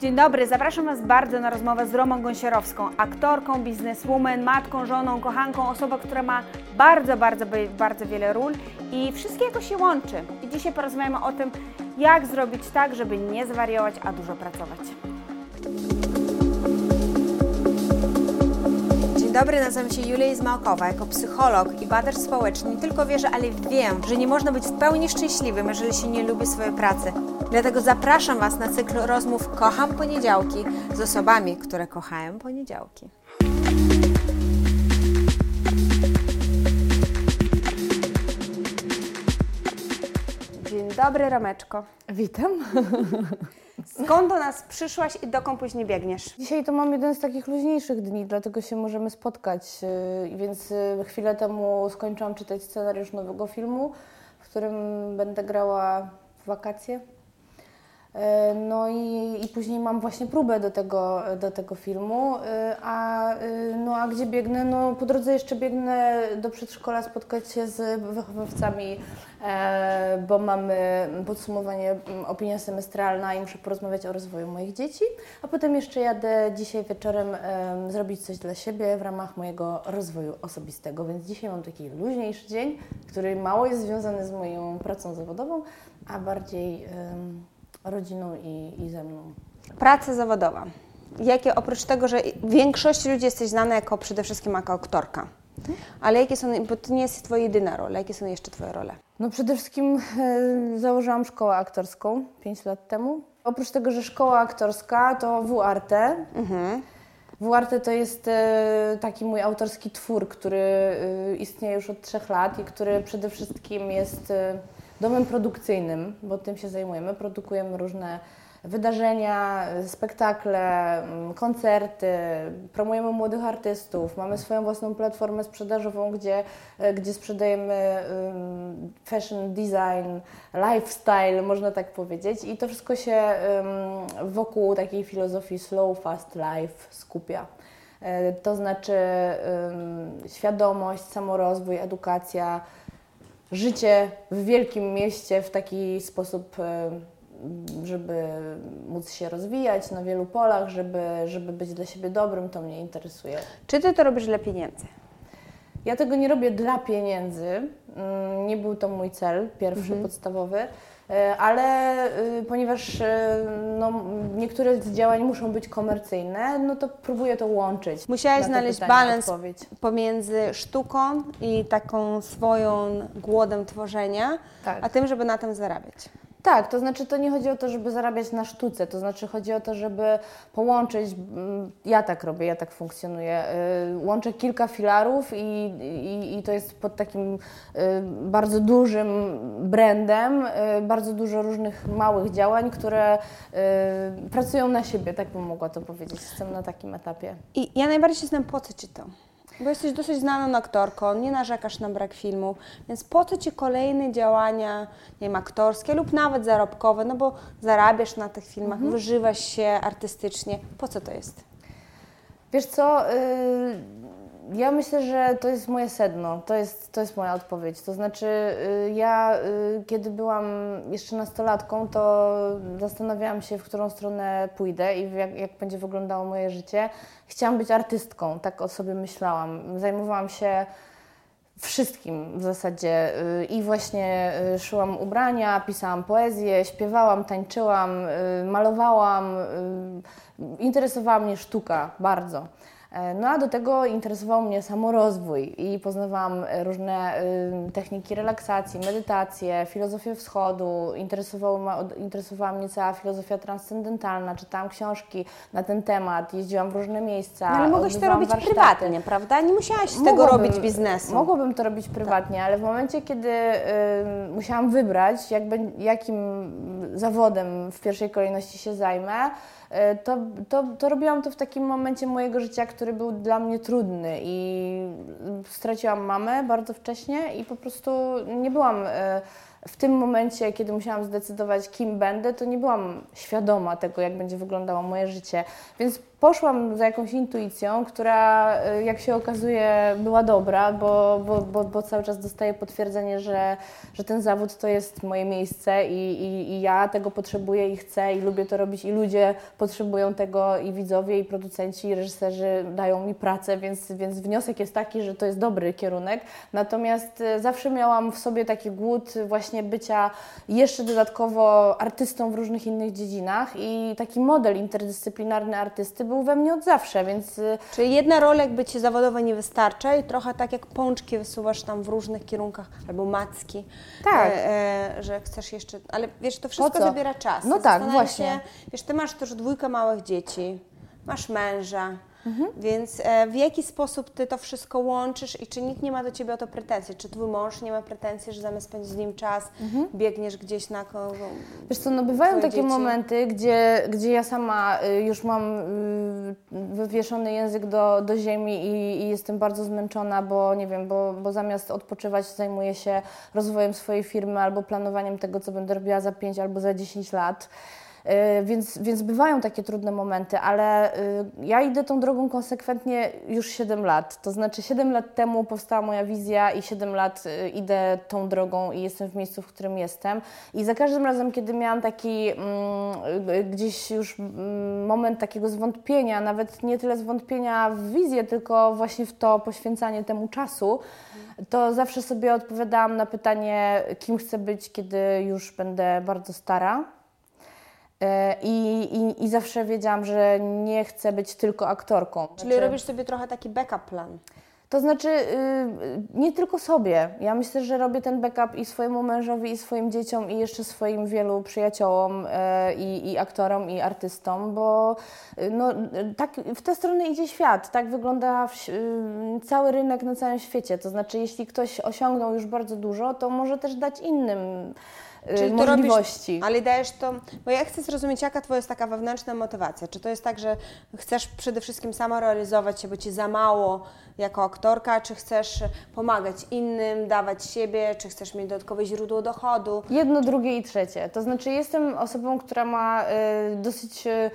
Dzień dobry, zapraszam Was bardzo na rozmowę z Romą Gąsiorowską, aktorką, bizneswoman, matką, żoną, kochanką, osobą, która ma bardzo, bardzo, bardzo wiele ról i wszystkie jakoś się łączy. I dzisiaj porozmawiamy o tym, jak zrobić tak, żeby nie zwariować, a dużo pracować. Dzień dobry, nazywam się Julia Izmałkowa. Jako psycholog i badacz społeczny nie tylko wierzę, ale wiem, że nie można być w pełni szczęśliwym, jeżeli się nie lubi swojej pracy. Dlatego zapraszam Was na cykl rozmów Kocham Poniedziałki z osobami, które kochają poniedziałki. Dzień dobry, Romeczko. Witam. Skąd do nas przyszłaś i dokąd później biegniesz? Dzisiaj to mam jeden z takich luźniejszych dni, dlatego się możemy spotkać. Yy, Więc yy, chwilę temu skończyłam czytać scenariusz nowego filmu, w którym będę grała w wakacje. Yy, No i, i później mam właśnie próbę do tego, do tego filmu. Yy, A, yy, no, a gdzie biegnę? No, po drodze jeszcze biegnę do przedszkola spotkać się z wychowawcami, e, bo mamy podsumowanie, opinia semestralna i muszę porozmawiać o rozwoju moich dzieci. A potem jeszcze jadę dzisiaj wieczorem em, zrobić coś dla siebie w ramach mojego rozwoju osobistego. Więc dzisiaj mam taki luźniejszy dzień, który mało jest związany z moją pracą zawodową, a bardziej rodziną i, i ze mną. Praca zawodowa. Jakie oprócz tego, że większość ludzi jesteś znana jako przede wszystkim jako aktorka. Ale jakie są, bo to nie jest Twoja jedyna rola, jakie są jeszcze Twoje role? No przede wszystkim e, założyłam szkołę aktorską 5 lat temu. Oprócz tego, że szkoła aktorska to WART. WART to jest e, taki mój autorski twór, który e, istnieje już od trzech lat i który przede wszystkim jest e, domem produkcyjnym, bo tym się zajmujemy. Produkujemy różne wydarzenia, spektakle, m, koncerty, promujemy młodych artystów, mamy swoją własną platformę sprzedażową, gdzie, e, gdzie sprzedajemy fashion, design, lifestyle, można tak powiedzieć. I to wszystko się wokół takiej filozofii slow, fast life skupia. E, To znaczy świadomość, samorozwój, edukacja, życie w wielkim mieście w taki sposób, e, żeby móc się rozwijać na wielu polach, żeby, żeby być dla siebie dobrym, to mnie interesuje. Czy Ty to robisz dla pieniędzy? Ja tego nie robię dla pieniędzy, mm, nie był to mój cel pierwszy, podstawowy, e, ale y, ponieważ y, no, niektóre z działań muszą być komercyjne, no to próbuję to łączyć. Musiałaś znaleźć pytanie balans odpowiedź. pomiędzy sztuką i taką swoją głodem tworzenia, Tak. a tym, żeby na tym zarabiać. Tak, to znaczy to nie chodzi o to, żeby zarabiać na sztuce, to znaczy chodzi o to, żeby połączyć, mm, ja tak robię, ja tak funkcjonuję, y, łączę kilka filarów i, i, i to jest pod takim y, bardzo dużym brandem, y, bardzo dużo różnych małych działań, które pracują na siebie, tak bym mogła to powiedzieć, jestem na takim etapie. I ja najbardziej się zastanawiam, po co Ci to? Bo jesteś dosyć znaną aktorką, nie narzekasz na brak filmu, więc po co Ci kolejne działania, nie wiem, aktorskie lub nawet zarobkowe, no bo zarabiasz na tych filmach, wyżywasz się artystycznie. Po co to jest? Wiesz co, y, ja myślę, że to jest moje sedno, to jest, to jest moja odpowiedź. To znaczy, y, ja y, kiedy byłam jeszcze nastolatką, to zastanawiałam się, w którą stronę pójdę i jak, jak będzie wyglądało moje życie. Chciałam być artystką, tak o sobie myślałam. Zajmowałam się wszystkim w zasadzie y, i właśnie szyłam ubrania, pisałam poezję, śpiewałam, tańczyłam, malowałam. Interesowała mnie sztuka bardzo. E, No a do tego interesował mnie samorozwój i poznawałam e, różne y, techniki relaksacji, medytację, filozofię wschodu, interesowała mnie cała filozofia transcendentalna, czytałam książki na ten temat, jeździłam w różne miejsca. No, ale mogłeś to robić warsztaty. prywatnie, prawda? Nie musiałaś z tego robić biznesu. Mogłabym to robić prywatnie, ale w momencie, kiedy y, musiałam wybrać, jakby, jakim zawodem w pierwszej kolejności się zajmę, to, to, to robiłam to w takim momencie mojego życia, który był dla mnie trudny i straciłam mamę bardzo wcześnie i po prostu nie byłam y, w tym momencie, kiedy musiałam zdecydować, kim będę, to nie byłam świadoma tego, jak będzie wyglądało moje życie. Więc poszłam za jakąś intuicją, która y, jak się okazuje była dobra, bo, bo, bo, bo cały czas dostaję potwierdzenie, że, że ten zawód to jest moje miejsce i, i, i ja tego potrzebuję i chcę i lubię to robić i ludzie potrzebują tego i widzowie i producenci i reżyserzy dają mi pracę, więc, więc wniosek jest taki, że to jest dobry kierunek. Natomiast y, zawsze miałam w sobie taki głód właśnie bycia jeszcze dodatkowo artystą w różnych innych dziedzinach i taki model interdyscyplinarny artysty był we mnie od zawsze, więc y, Czyli jedna rola jakby Ci zawodowo nie wystarcza i trochę tak jak pączki wysuwasz tam w różnych kierunkach, albo macki, Tak. e, e, że chcesz jeszcze, ale wiesz, to wszystko zabiera czas. No tak, właśnie. Się, wiesz, Ty masz też dwójkę małych dzieci, masz męża, Mhm. więc e, w jaki sposób Ty to wszystko łączysz i czy nikt nie ma do Ciebie o to pretensji? Czy Twój mąż nie ma pretensji, że zamiast spędzić z nim czas, Mhm. biegniesz gdzieś na kogo? Wiesz co, no bywają takie dzieci? momenty, gdzie, gdzie ja sama y, już mam y, wywieszony język do, do ziemi i, i jestem bardzo zmęczona, bo nie wiem, bo, bo zamiast odpoczywać zajmuję się rozwojem swojej firmy albo planowaniem tego, co będę robiła za 5 albo za 10 lat. Y, Więc, więc bywają takie trudne momenty, ale y, ja idę tą drogą konsekwentnie już 7 lat. To znaczy 7 lat temu powstała moja wizja i 7 lat y, idę tą drogą i jestem w miejscu, w którym jestem. I za każdym razem, kiedy miałam taki mm, gdzieś już mm, moment takiego zwątpienia, nawet nie tyle zwątpienia w wizję, tylko właśnie w to poświęcanie temu czasu, to zawsze sobie odpowiadałam na pytanie, kim chcę być, kiedy już będę bardzo stara. E, I, i, I zawsze wiedziałam, że nie chcę być tylko aktorką. Czyli Znaczy- robisz sobie trochę taki backup plan. To znaczy, y, nie tylko sobie. Ja myślę, że robię ten backup i swojemu mężowi, i swoim dzieciom, i jeszcze swoim wielu przyjaciołom, e, i, i aktorom, i artystom, bo y, no, y, tak w tę stronę idzie świat. Tak wygląda w, cały rynek na całym świecie. To znaczy, jeśli ktoś osiągnął już bardzo dużo, to może też dać innym Czyli to możliwości. Robisz, ale dajesz to, bo ja chcę zrozumieć, jaka twoja jest taka wewnętrzna motywacja. Czy to jest tak, że chcesz przede wszystkim sama realizować się, bo ci za mało jako aktorka, czy chcesz pomagać innym, dawać siebie, czy chcesz mieć dodatkowe źródło dochodu? Jedno, drugie i trzecie. To znaczy, jestem osobą, która ma y, dosyć. Y, y,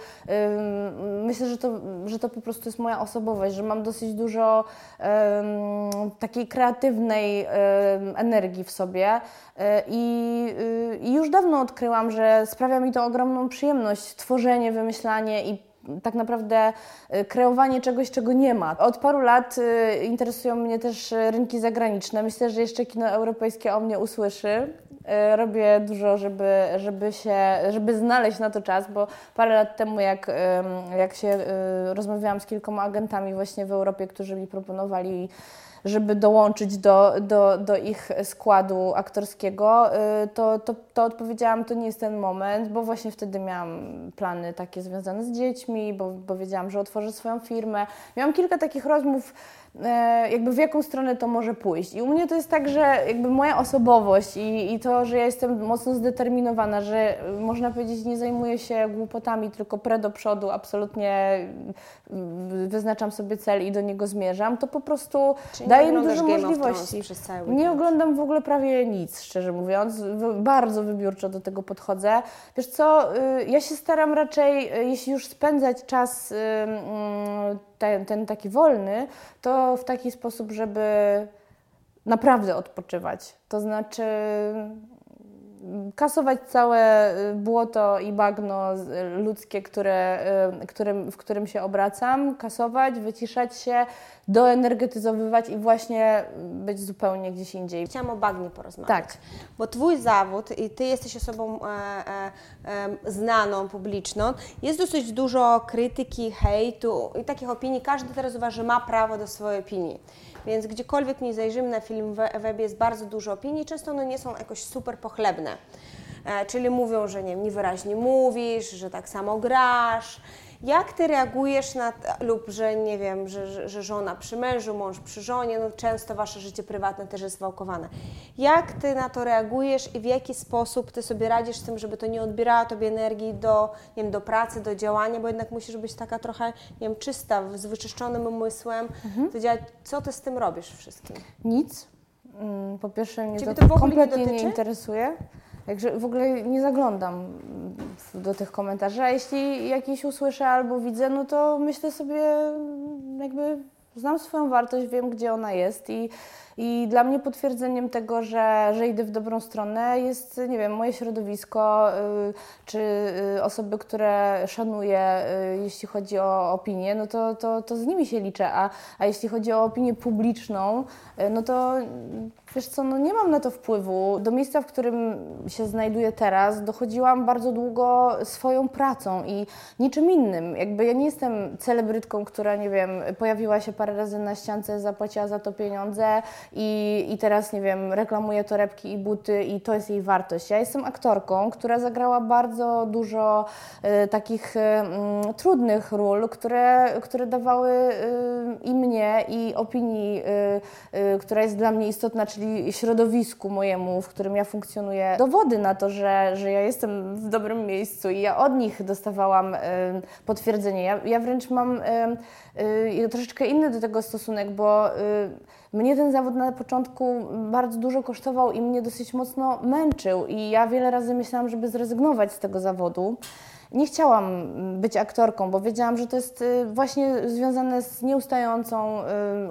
myślę, że to, że to po prostu jest moja osobowość, że mam dosyć dużo em, takiej kreatywnej energii w sobie. Y, y, i już dawno odkryłam, że sprawia mi to ogromną przyjemność tworzenie, wymyślanie i tak naprawdę y, kreowanie czegoś, czego nie ma. Od paru lat y, interesują mnie też y, rynki zagraniczne. Myślę, że jeszcze kino europejskie o mnie usłyszy. Robię dużo, żeby, żeby się, żeby znaleźć na to czas, bo parę lat temu, jak, jak się rozmawiałam z kilkoma agentami właśnie w Europie, którzy mi proponowali żeby dołączyć do, do, do ich składu aktorskiego, y, to, to, to odpowiedziałam, to nie jest ten moment, bo właśnie wtedy miałam plany takie związane z dziećmi, bo, bo wiedziałam, że otworzę swoją firmę. Miałam kilka takich rozmów, jakby w jaką stronę to może pójść. I u mnie to jest tak, że jakby moja osobowość i, i to, że ja jestem mocno zdeterminowana, że y, można powiedzieć, nie zajmuję się głupotami, tylko pre do przodu, absolutnie wyznaczam sobie cel i do niego zmierzam, to po prostu Czyli daje mi dużo możliwości. Nie oglądam w ogóle prawie nic, szczerze mówiąc. Bardzo wybiórczo do tego podchodzę. Wiesz co, y, ja się staram raczej, y, jeśli już spędzać czas y, mm, ten, ten taki wolny, to w taki sposób, żeby naprawdę odpoczywać. To znaczy kasować całe y, błoto i bagno y, ludzkie, które, y, którym, w którym się obracam, kasować, wyciszać się, doenergetyzowywać i właśnie być zupełnie gdzieś indziej. Chciałam o bagnie porozmawiać. Tak. Bo Twój zawód i Ty jesteś osobą e, e, znaną, publiczną, jest dosyć dużo krytyki, hejtu i takich opinii. Każdy teraz uważa, że ma prawo do swojej opinii. Więc gdziekolwiek nie zajrzymy na film w webie jest bardzo dużo opinii, często one nie są jakoś super pochlebne. E, czyli mówią, że nie wiem, niewyraźnie mówisz, że tak samo grasz. Jak ty reagujesz na, lub że nie wiem, że, że, żona przy mężu, mąż przy żonie, no często wasze życie prywatne też jest wałkowane. Jak ty na to reagujesz i w jaki sposób ty sobie radzisz z tym, żeby to nie odbierało tobie energii do, nie wiem, do pracy, do działania, bo jednak musisz być taka trochę, nie wiem, czysta, z wyczyszczonym umysłem, to działać. Co ty z tym robisz wszystkim? Nic. Mm, Po pierwsze mnie Ciebie to, to w ogóle nie kompletnie nie, dotyczy? interesuje. Także w ogóle nie zaglądam do tych komentarzy, a jeśli jakiś usłyszę albo widzę, no to myślę sobie jakby znam swoją wartość, wiem gdzie ona jest i, i dla mnie potwierdzeniem tego, że, że idę w dobrą stronę jest, nie wiem, moje środowisko, y, czy y, osoby, które szanuję, y, jeśli chodzi o opinię, no to, to, to z nimi się liczę, a, a jeśli chodzi o opinię publiczną, no to mm, wiesz co, no nie mam na to wpływu. Do miejsca, w którym się znajduję teraz, dochodziłam bardzo długo swoją pracą i niczym innym. Jakby ja nie jestem celebrytką, która, nie wiem, pojawiła się parę razy na ściance, zapłaciła za to pieniądze i, i teraz, nie wiem, reklamuje torebki i buty i to jest jej wartość. Ja jestem aktorką, która zagrała bardzo dużo e, takich e, mm, trudnych ról, które, które dawały e, i mnie, i opinii, e, e, która jest dla mnie istotna, czyli środowisku mojemu, w którym ja funkcjonuję, dowody na to, że, że ja jestem w dobrym miejscu i ja od nich dostawałam e, potwierdzenie. Ja, ja wręcz mam troszeczkę inny do tego stosunek, bo mnie ten zawód na początku bardzo dużo kosztował i mnie dosyć mocno męczył i ja wiele razy myślałam, żeby zrezygnować z tego zawodu. Nie chciałam być aktorką, bo wiedziałam, że to jest y, właśnie związane z nieustającą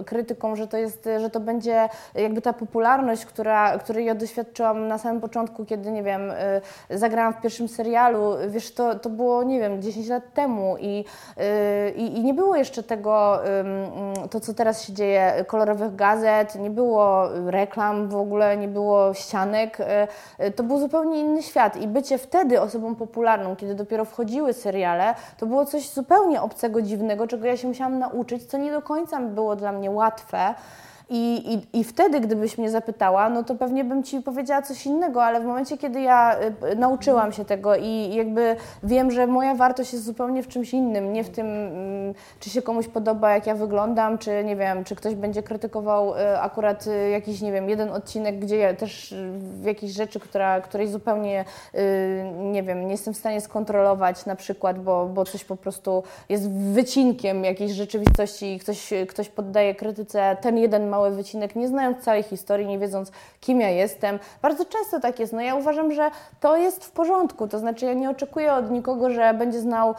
y, krytyką, że to jest, że to będzie jakby ta popularność, która, której ja doświadczyłam na samym początku, kiedy, nie wiem, y, zagrałam w pierwszym serialu, wiesz, to, to było, nie wiem, 10 lat temu i, y, i, i nie było jeszcze tego, to co teraz się dzieje, kolorowych gazet, nie było reklam w ogóle, nie było ścianek, y, y, to był zupełnie inny świat i bycie wtedy osobą popularną, kiedy dopiero wchodziły seriale, to było coś zupełnie obcego, dziwnego, czego ja się musiałam nauczyć, co nie do końca było dla mnie łatwe. I, i, I wtedy, gdybyś mnie zapytała, no to pewnie bym ci powiedziała coś innego, ale w momencie, kiedy ja y, nauczyłam się tego i jakby wiem, że moja wartość jest zupełnie w czymś innym, nie w tym, mm, czy się komuś podoba, jak ja wyglądam, czy nie wiem, czy ktoś będzie krytykował y, akurat y, jakiś, nie wiem, jeden odcinek, gdzie ja też w jakiejś rzeczy, która, której zupełnie, nie wiem, nie jestem w stanie skontrolować na przykład, bo, bo coś po prostu jest wycinkiem jakiejś rzeczywistości i ktoś, ktoś poddaje krytyce ten jeden mały wycinek, nie znając całej historii, nie wiedząc, kim ja jestem. Bardzo często tak jest. No ja uważam, że to jest w porządku. To znaczy, ja nie oczekuję od nikogo, że będzie znał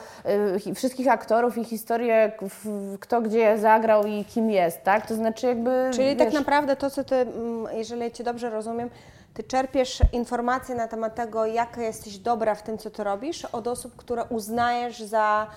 y, wszystkich aktorów i historię, w- kto gdzie zagrał i kim jest, tak? To znaczy, jakby. Czyli tak wiesz, naprawdę to, co ty, mm, jeżeli Cię dobrze rozumiem, ty czerpiesz informacje na temat tego, jaka jesteś dobra w tym, co ty robisz, od osób, które uznajesz za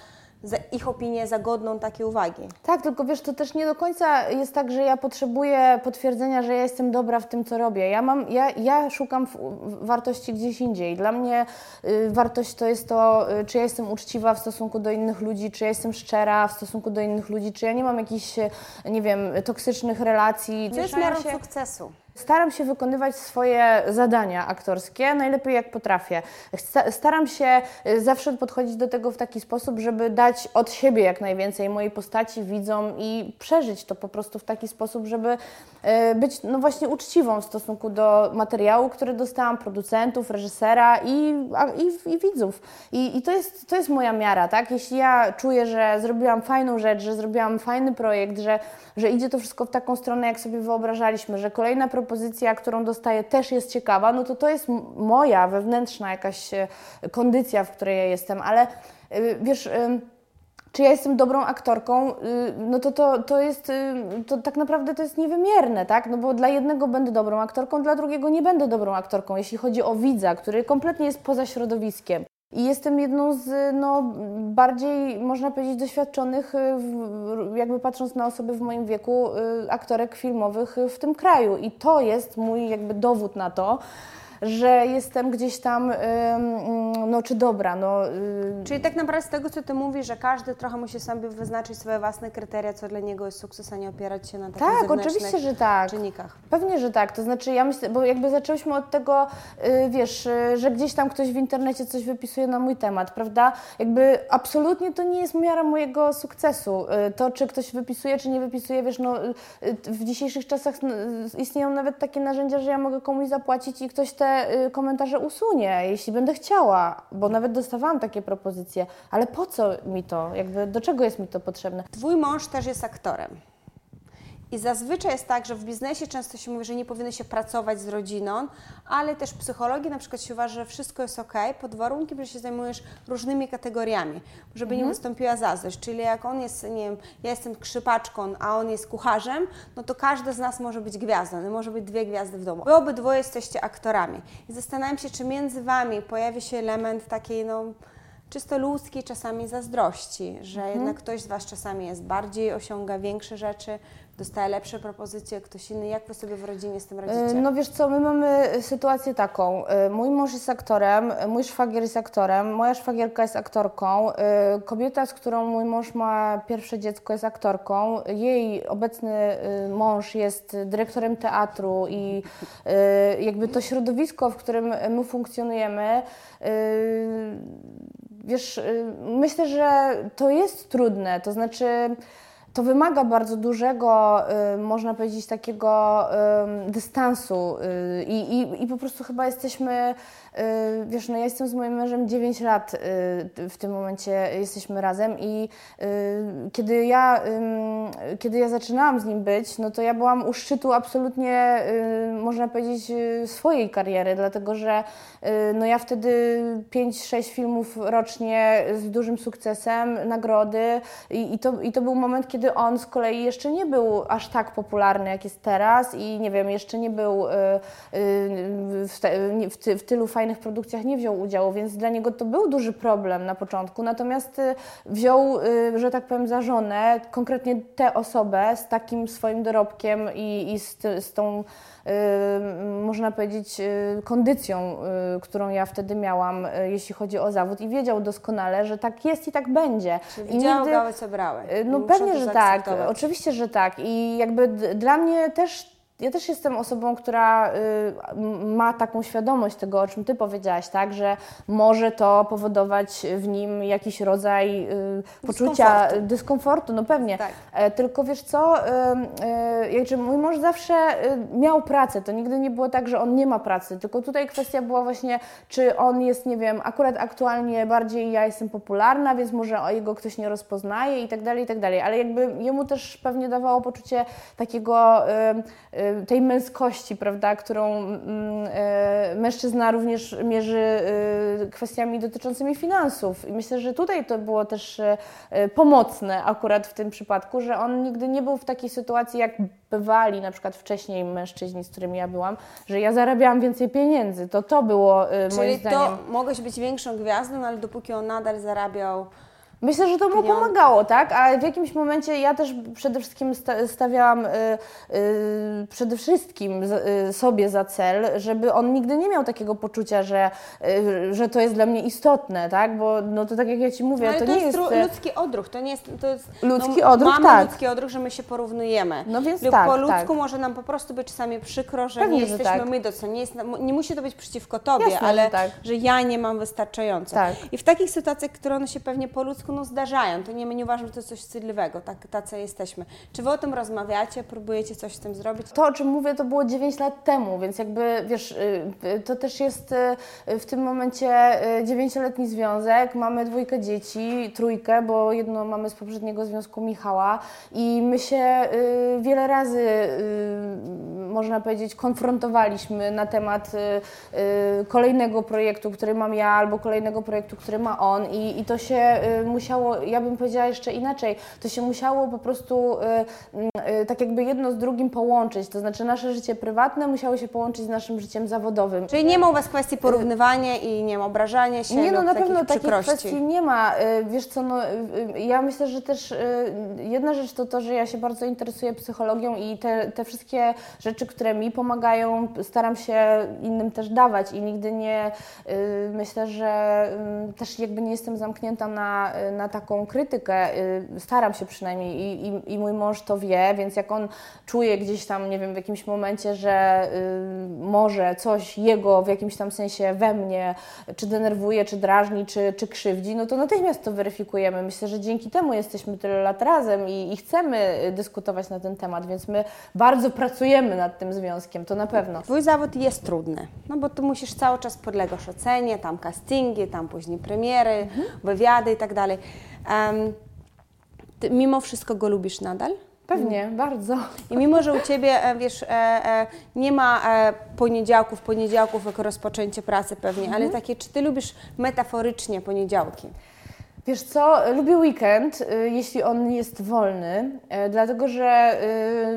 ich opinię, za godną takiej uwagi. Tak, tylko wiesz, to też nie do końca jest tak, że ja potrzebuję potwierdzenia, że ja jestem dobra w tym, co robię. Ja, mam, ja, ja szukam w, w wartości gdzieś indziej. Dla mnie y, wartość to jest to, y, czy ja jestem uczciwa w stosunku do innych ludzi, czy ja jestem szczera w stosunku do innych ludzi, czy ja nie mam jakichś, y, nie wiem, toksycznych relacji. Co jest miarą się- sukcesu? Staram się wykonywać swoje zadania aktorskie najlepiej jak potrafię. Sta- Staram się y, zawsze podchodzić do tego w taki sposób, żeby dać od siebie jak najwięcej mojej postaci widzom i przeżyć to po prostu w taki sposób, żeby y, być no właśnie uczciwą w stosunku do materiału, który dostałam, producentów, reżysera i, i, i widzów. I, i to, jest, to jest moja miara, tak? Jeśli ja czuję, że zrobiłam fajną rzecz, że zrobiłam fajny projekt, że, że idzie to wszystko w taką stronę, jak sobie wyobrażaliśmy, że kolejna propozycja, którą dostaję, też jest ciekawa, no to to jest moja wewnętrzna jakaś e, kondycja, w której ja jestem, ale y, wiesz. ym, czy ja jestem dobrą aktorką, y, no to, to, to jest, y, to tak naprawdę to jest niewymierne, tak? No bo dla jednego będę dobrą aktorką, dla drugiego nie będę dobrą aktorką, jeśli chodzi o widza, który kompletnie jest poza środowiskiem. I jestem jedną z no, bardziej, można powiedzieć, doświadczonych, y, jakby patrząc na osoby w moim wieku, y, aktorek filmowych w tym kraju. I to jest mój jakby dowód na to, że jestem gdzieś tam, ym, no czy dobra, no... y, Czyli tak naprawdę z tego, co ty mówisz, że każdy trochę musi sobie wyznaczyć swoje własne kryteria, co dla niego jest sukces, a nie opierać się na takich Tak, oczywiście, że tak. czynnikach. Pewnie, że tak. To znaczy, ja myślę, bo jakby zaczęłyśmy od tego, y, wiesz, y, że gdzieś tam ktoś w internecie coś wypisuje na mój temat, prawda? Jakby absolutnie to nie jest miara mojego sukcesu. To, czy ktoś wypisuje, czy nie wypisuje, wiesz, no, w dzisiejszych czasach istnieją nawet takie narzędzia, że ja mogę komuś zapłacić i ktoś te y, komentarze usunie, jeśli będę chciała, bo nawet dostawałam takie propozycje. Ale po co mi to? Jakby do czego jest mi to potrzebne? Twój mąż też jest aktorem. I zazwyczaj jest tak, że w biznesie często się mówi, że nie powinno się pracować z rodziną, ale też w psychologii na przykład się uważa, że wszystko jest ok, pod warunkiem, że się zajmujesz różnymi kategoriami, żeby nie wystąpiła zazdrość. Czyli jak on jest, nie wiem, ja jestem krzypaczką, a on jest kucharzem, no to każdy z nas może być gwiazdą, no może być dwie gwiazdy w domu. Wy obydwoje jesteście aktorami. I zastanawiam się, czy między Wami pojawi się element takiej, no czysto ludzkiej czasami zazdrości, że jednak ktoś z Was czasami jest bardziej, osiąga większe rzeczy, dostaje lepsze propozycje, ktoś inny. Jak Wy sobie w rodzinie z tym radzicie? No wiesz co, my mamy sytuację taką. y, Mój mąż jest aktorem, mój szwagier jest aktorem, moja szwagierka jest aktorką. Kobieta, z którą mój mąż ma pierwsze dziecko, jest aktorką. Jej obecny mąż jest dyrektorem teatru i jakby to środowisko, w którym my funkcjonujemy, wiesz, y, myślę, że to jest trudne. To znaczy. To wymaga bardzo dużego, y, można powiedzieć, takiego dystansu y, i, i, i po prostu chyba jesteśmy, wiesz, no ja jestem z moim mężem 9 lat y, w tym momencie jesteśmy razem i y, kiedy ja, kiedy ja zaczynałam z nim być, no to ja byłam u szczytu absolutnie, y, można powiedzieć, y, swojej kariery, dlatego że y, no ja wtedy 5-6 filmów rocznie z dużym sukcesem, nagrody i, i, to, i to był moment, kiedy on z kolei jeszcze nie był aż tak popularny, jak jest teraz i nie wiem, jeszcze nie był y, y, w, te, w, ty, w tylu fajnych produkcjach nie wziął udziału, więc dla niego to był duży problem na początku, natomiast y, wziął, y, że tak powiem, za żonę konkretnie tę osobę z takim swoim dorobkiem i, i z, z tą, y, można powiedzieć, kondycją, którą ja wtedy miałam, jeśli chodzi o zawód i wiedział doskonale, że tak jest i tak będzie. Czy I nigdy- co brały. Y, No Muszą pewnie, że tak. Oczywiście, że tak. I jakby dla mnie też. Ja też jestem osobą, która y, ma taką świadomość tego, o czym Ty powiedziałaś, tak, że może to powodować w nim jakiś rodzaj y, poczucia Dyskomfortu. dyskomfortu, no pewnie. Tak. E, tylko wiesz co, y, jakże mój mąż zawsze y, miał pracę, to nigdy nie było tak, że on nie ma pracy, tylko tutaj kwestia była właśnie, czy on jest, nie wiem, akurat aktualnie bardziej ja jestem popularna, więc może o jego ktoś nie rozpoznaje i tak dalej, i tak dalej, ale jakby jemu też pewnie dawało poczucie takiego, tej męskości, prawda, którą mm, y, mężczyzna również mierzy y, kwestiami dotyczącymi finansów i myślę, że tutaj to było też y, pomocne akurat w tym przypadku, że on nigdy nie był w takiej sytuacji, jak bywali na przykład wcześniej mężczyźni, z którymi ja byłam, że ja zarabiałam więcej pieniędzy. To to było y, moim Czyli zdaniem. to mogłeś być większą gwiazdą, ale dopóki on nadal zarabiał Myślę, że to mu pomagało, tak? A w jakimś momencie ja też przede wszystkim sta- stawiałam y, y, przede wszystkim z, y, sobie za cel, żeby on nigdy nie miał takiego poczucia, że, y, że to jest dla mnie istotne, tak? Bo no to tak jak ja Ci mówię, No, to, to, nie jest, jest... y, ludzki odruch, to nie jest... To jest Ludzki no, odruch, mamy tak. ludzki odruch, że my się porównujemy. No więc Lub tak, po ludzku tak. może nam po prostu być czasami przykro, że Pewnie, nie jesteśmy tak. my do co. Nie, jest, nie musi to być przeciwko Tobie, Jasne, ale że tak. że ja nie mam wystarczająco. Tak. I w takich sytuacjach, które one się pewnie po ludzku no, zdarzają, to nie, my nie uważam, że to jest coś wstydliwego, tak, tacy jesteśmy. Czy Wy o tym rozmawiacie, próbujecie coś z tym zrobić? To, o czym mówię, to było 9 lat temu, więc jakby, wiesz, y, y, to też jest y, w tym momencie y, dziewięcioletni związek, mamy dwójkę dzieci, trójkę, bo jedno mamy z poprzedniego związku Michała. I my się wiele razy, można powiedzieć, konfrontowaliśmy na temat kolejnego projektu, który mam ja, albo kolejnego projektu, który ma on. I, i to się y, musiało, ja bym powiedziała jeszcze inaczej, to się musiało po prostu y, y, tak jakby jedno z drugim połączyć, to znaczy nasze życie prywatne musiało się połączyć z naszym życiem zawodowym. Czyli nie ma u Was kwestii porównywania i nie ma obrażania się Nie, no na pewno takich przykrości. kwestii nie ma. Y, Wiesz co, no, y, y, ja myślę, że też y, jedna rzecz to to, że ja się bardzo interesuję psychologią i te, te wszystkie rzeczy, które mi pomagają, staram się innym też dawać i nigdy nie, y, myślę, że y, też jakby nie jestem zamknięta na, y, na taką krytykę. y, Staram się przynajmniej i, i, i mój mąż to wie, więc jak on czuje gdzieś tam, nie wiem, w jakimś momencie, że y, może coś jego w jakimś tam sensie we mnie czy denerwuje, czy drażni, czy, czy krzywdzi, no to natychmiast to weryfikujemy. Myślę, że dzięki temu jesteśmy tyle lat razem i, i chcemy dyskutować na ten temat, więc my bardzo pracujemy nad tym związkiem, to na pewno. Twój zawód jest trudny, no bo tu musisz cały czas podlegasz ocenie, tam castingi, tam później premiery, Mhm. wywiady i tak dalej. Ty mimo wszystko go lubisz nadal? Pewnie, bardzo. I mimo, że u Ciebie, e, wiesz, e, e, nie ma poniedziałków, poniedziałków jako rozpoczęcie pracy pewnie, ale takie, czy Ty lubisz metaforycznie poniedziałki? Wiesz co, lubię weekend, y, jeśli on jest wolny, y, dlatego że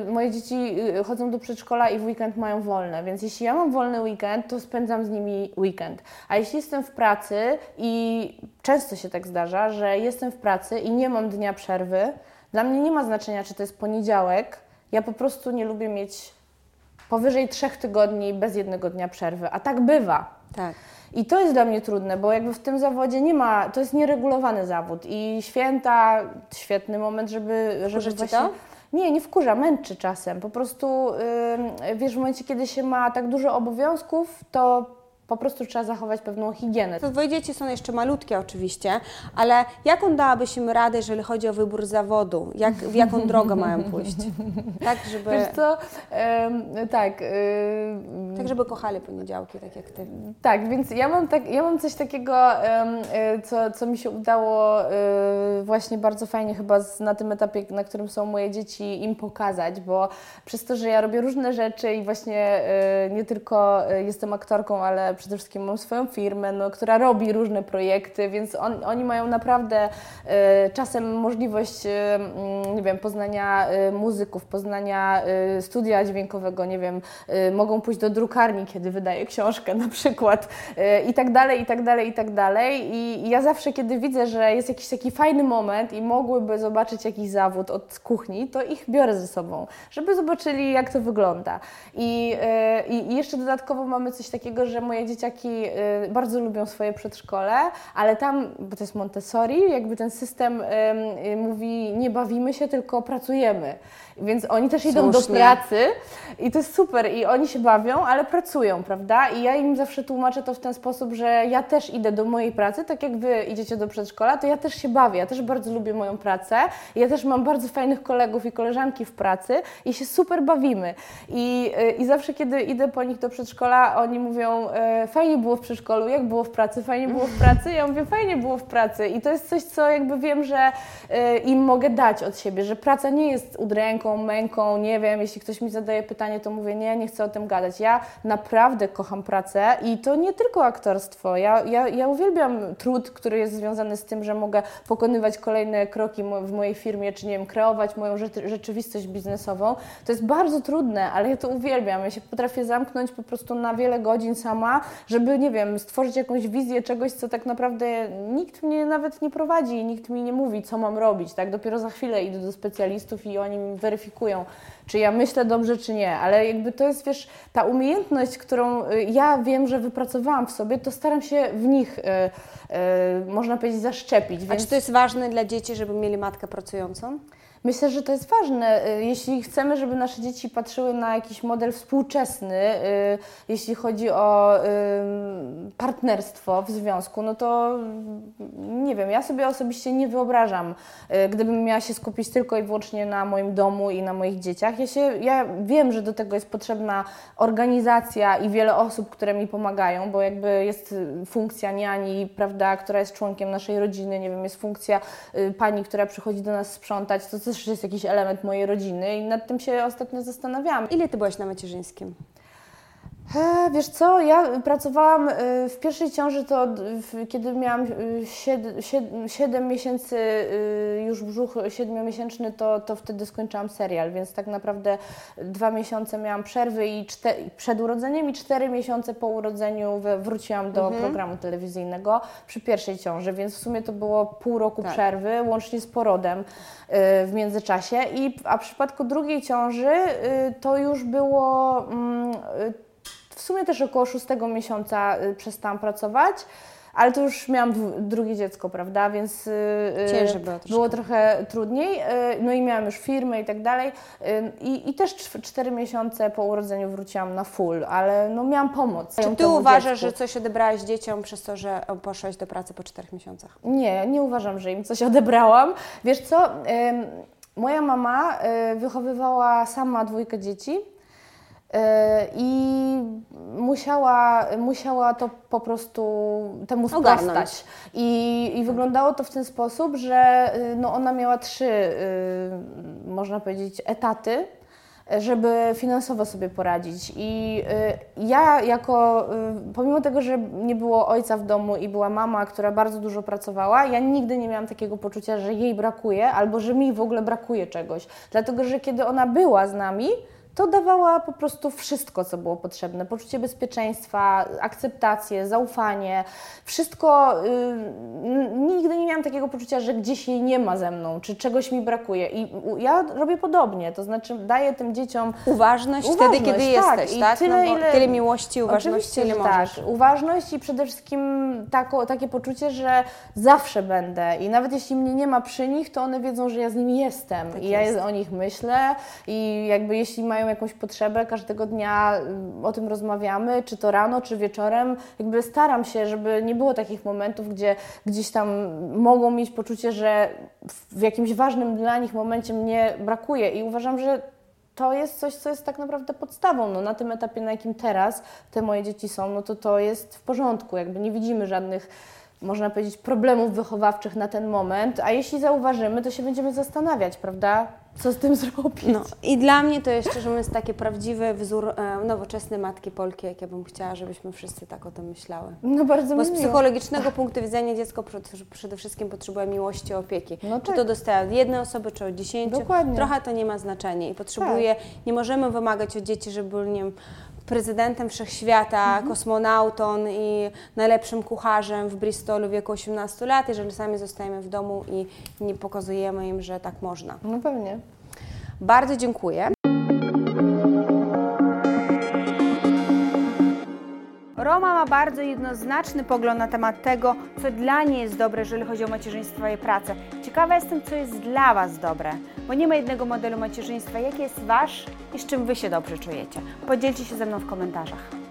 y, moje dzieci chodzą do przedszkola i w weekend mają wolne, więc jeśli ja mam wolny weekend, to spędzam z nimi weekend. A jeśli jestem w pracy i często się tak zdarza, że jestem w pracy i nie mam dnia przerwy, dla mnie nie ma znaczenia, czy to jest poniedziałek, ja po prostu nie lubię mieć powyżej trzech tygodni bez jednego dnia przerwy, a tak bywa. Tak. I to jest dla mnie trudne, bo jakby w tym zawodzie nie ma, to jest nieregulowany zawód i święta, świetny moment, żeby, żeby właśnie... to? Nie, nie wkurza, męczy czasem. Po prostu, ym, wiesz, w momencie, kiedy się ma tak dużo obowiązków, to po prostu trzeba zachować pewną higienę. To Twoje dzieci są jeszcze malutkie oczywiście, ale jaką dałabyś im radę, jeżeli chodzi o wybór zawodu? Jak, w jaką drogę mają pójść? Tak, żeby, Wiesz co, tak, ym, tak, żeby kochali poniedziałki, tak jak Ty. Tak, więc ja mam, tak, ja mam coś takiego, y, co, co mi się udało y, właśnie bardzo fajnie chyba z, na tym etapie, na którym są moje dzieci, im pokazać, bo przez to, że ja robię różne rzeczy i właśnie y, nie tylko y, jestem aktorką, ale przede wszystkim mam swoją firmę, no, która robi różne projekty, więc on, oni mają naprawdę y, czasem możliwość, y, mm, nie wiem, poznania y, muzyków, poznania studia dźwiękowego, nie wiem, mogą pójść do drukarni, kiedy wydaje książkę na przykład i tak dalej, i tak dalej, i tak dalej. I, I ja zawsze, kiedy widzę, że jest jakiś taki fajny moment i mogłyby zobaczyć jakiś zawód od kuchni, to ich biorę ze sobą, żeby zobaczyli, jak to wygląda. I, i jeszcze dodatkowo mamy coś takiego, że moje dzieciaki y, bardzo lubią swoje przedszkole, ale tam, bo to jest Montessori, jakby ten system y, mówi, nie bawimy się, tylko pracujemy. Więc oni też idą do Słusznie. pracy i to jest super i oni się bawią, ale pracują, prawda? I ja im zawsze tłumaczę to w ten sposób, że ja też idę do mojej pracy, tak jak wy idziecie do przedszkola, to ja też się bawię, ja też bardzo lubię moją pracę, ja też mam bardzo fajnych kolegów i koleżanki w pracy i się super bawimy. I, y, i zawsze, kiedy idę po nich do przedszkola, oni mówią, e, fajnie było w przedszkolu, jak było w pracy, fajnie było w pracy, ja mówię, fajnie było w pracy i to jest coś, co jakby wiem, że e, im mogę dać od siebie, że praca nie jest udręką, męką, nie wiem, jeśli ktoś mi zadaje pytanie, to mówię, nie, nie chcę o tym gadać. Ja naprawdę kocham pracę i to nie tylko aktorstwo. Ja, ja, ja uwielbiam trud, który jest związany z tym, że mogę pokonywać kolejne kroki w mojej firmie, czy nie wiem, kreować moją rzeczy- rzeczywistość biznesową. To jest bardzo trudne, ale ja to uwielbiam. Ja się potrafię zamknąć po prostu na wiele godzin sama, żeby, nie wiem, stworzyć jakąś wizję czegoś, co tak naprawdę nikt mnie nawet nie prowadzi nikt mi nie mówi, co mam robić, tak? Dopiero za chwilę idę do specjalistów i oni mi weryfikują, czy ja myślę dobrze, czy nie, ale jakby to jest, wiesz, ta umiejętność, którą y, ja wiem, że wypracowałam w sobie, to staram się w nich, y, y, można powiedzieć, zaszczepić. A Więc... czy to jest ważne dla dzieci, żeby mieli matkę pracującą? Myślę, że to jest ważne. Y, Jeśli chcemy, żeby nasze dzieci patrzyły na jakiś model współczesny, y, jeśli chodzi o partnerstwo w związku, no to mm, nie wiem, ja sobie osobiście nie wyobrażam, y, gdybym miała się skupić tylko i wyłącznie na moim domu i na moich dzieciach. Ja, się, ja wiem, że do tego jest potrzebna organizacja i wiele osób, które mi pomagają, bo jakby jest funkcja niani, prawda, która jest członkiem naszej rodziny, nie wiem, jest funkcja pani, która przychodzi do nas sprzątać, to też jest jakiś element mojej rodziny i nad tym się ostatnio zastanawiałam. Ile Ty byłaś na macierzyńskim? E, Wiesz co, ja pracowałam y, w pierwszej ciąży, to kiedy miałam 7 miesięcy, y, już brzuch siedmiomiesięczny, to, to wtedy skończyłam serial, więc tak naprawdę dwa miesiące miałam przerwy i czte, przed urodzeniem i cztery miesiące po urodzeniu wróciłam do programu telewizyjnego przy pierwszej ciąży, więc w sumie to było pół roku Tak. przerwy, łącznie z porodem y, w międzyczasie. I, a w przypadku drugiej ciąży y, to już było mm, y, sumie też około szóstego miesiąca y, przestałam pracować, ale to już miałam drugie dziecko, prawda, więc y, y, Ciężej było troszkę. było trochę trudniej. No i miałam już firmę i tak dalej. I, i też cztery miesiące po urodzeniu wróciłam na full, ale no miałam pomoc. Czy Ty uważasz, dziecku. że coś odebrałaś dzieciom przez to, że poszłaś do pracy po czterech miesiącach? Nie, nie uważam, że im coś odebrałam. Wiesz co, moja mama wychowywała sama dwójkę dzieci. E, I musiała, musiała to po prostu temu Ogarnąć. sprostać. I, I wyglądało to w ten sposób, że y, no ona miała trzy, y, można powiedzieć, etaty żeby finansowo sobie poradzić. I y, ja jako, y, pomimo tego, że nie było ojca w domu i była mama, która bardzo dużo pracowała, ja nigdy nie miałam takiego poczucia, że jej brakuje albo że mi w ogóle brakuje czegoś. Dlatego, że kiedy ona była z nami, to dawała po prostu wszystko, co było potrzebne. Poczucie bezpieczeństwa, akceptację, zaufanie. Wszystko. Y, n- nigdy miałam takiego poczucia, że gdzieś jej nie ma ze mną, czy czegoś mi brakuje. I ja robię podobnie, to znaczy daję tym dzieciom Uważność, Uważność, wtedy, kiedy tak. jesteś, tak? tyle, no, ile- tyle miłości, uważności, ile że możesz. Tak, uważność i przede wszystkim tako, takie poczucie, że zawsze będę i nawet jeśli mnie nie ma przy nich, to one wiedzą, że ja z nimi jestem Tak i ja jest. o nich myślę i jakby jeśli mają jakąś potrzebę, każdego dnia y, o tym rozmawiamy, czy to rano, czy wieczorem, jakby staram się, żeby nie było takich momentów, gdzie gdzieś tam mogą mieć poczucie, że w jakimś ważnym dla nich momencie mnie brakuje i uważam, że to jest coś, co jest tak naprawdę podstawą. No, na tym etapie, na jakim teraz te moje dzieci są, no to to jest w porządku. Jakby nie widzimy żadnych, można powiedzieć, problemów wychowawczych na ten moment, a jeśli zauważymy, to się będziemy zastanawiać, prawda? Co z tym zrobić? No i dla mnie to jest szczerze mówiąc taki prawdziwy wzór e, nowoczesnej matki Polki, jak ja bym chciała, żebyśmy wszyscy tak o tym myślały. No bardzo Bo z miło. psychologicznego punktu widzenia dziecko przed- przede wszystkim potrzebuje miłości, opieki. No Czy tak. to dostaje od jednej osoby, czy od dziesięciu, Dokładnie. Tak. trochę to nie ma znaczenia i potrzebuje, nie możemy wymagać od dzieci, żeby nie wiem, prezydentem wszechświata, Mhm. kosmonautą i najlepszym kucharzem w Bristolu w wieku 18 lat, jeżeli sami zostajemy w domu i nie pokazujemy im, że tak można. No pewnie. Bardzo dziękuję. Roma ma bardzo jednoznaczny pogląd na temat tego, co dla niej jest dobre, jeżeli chodzi o macierzyństwo i pracę. Ciekawa jestem, co jest dla Was dobre, bo nie ma jednego modelu macierzyństwa. Jaki jest Wasz i z czym Wy się dobrze czujecie? Podzielcie się ze mną w komentarzach.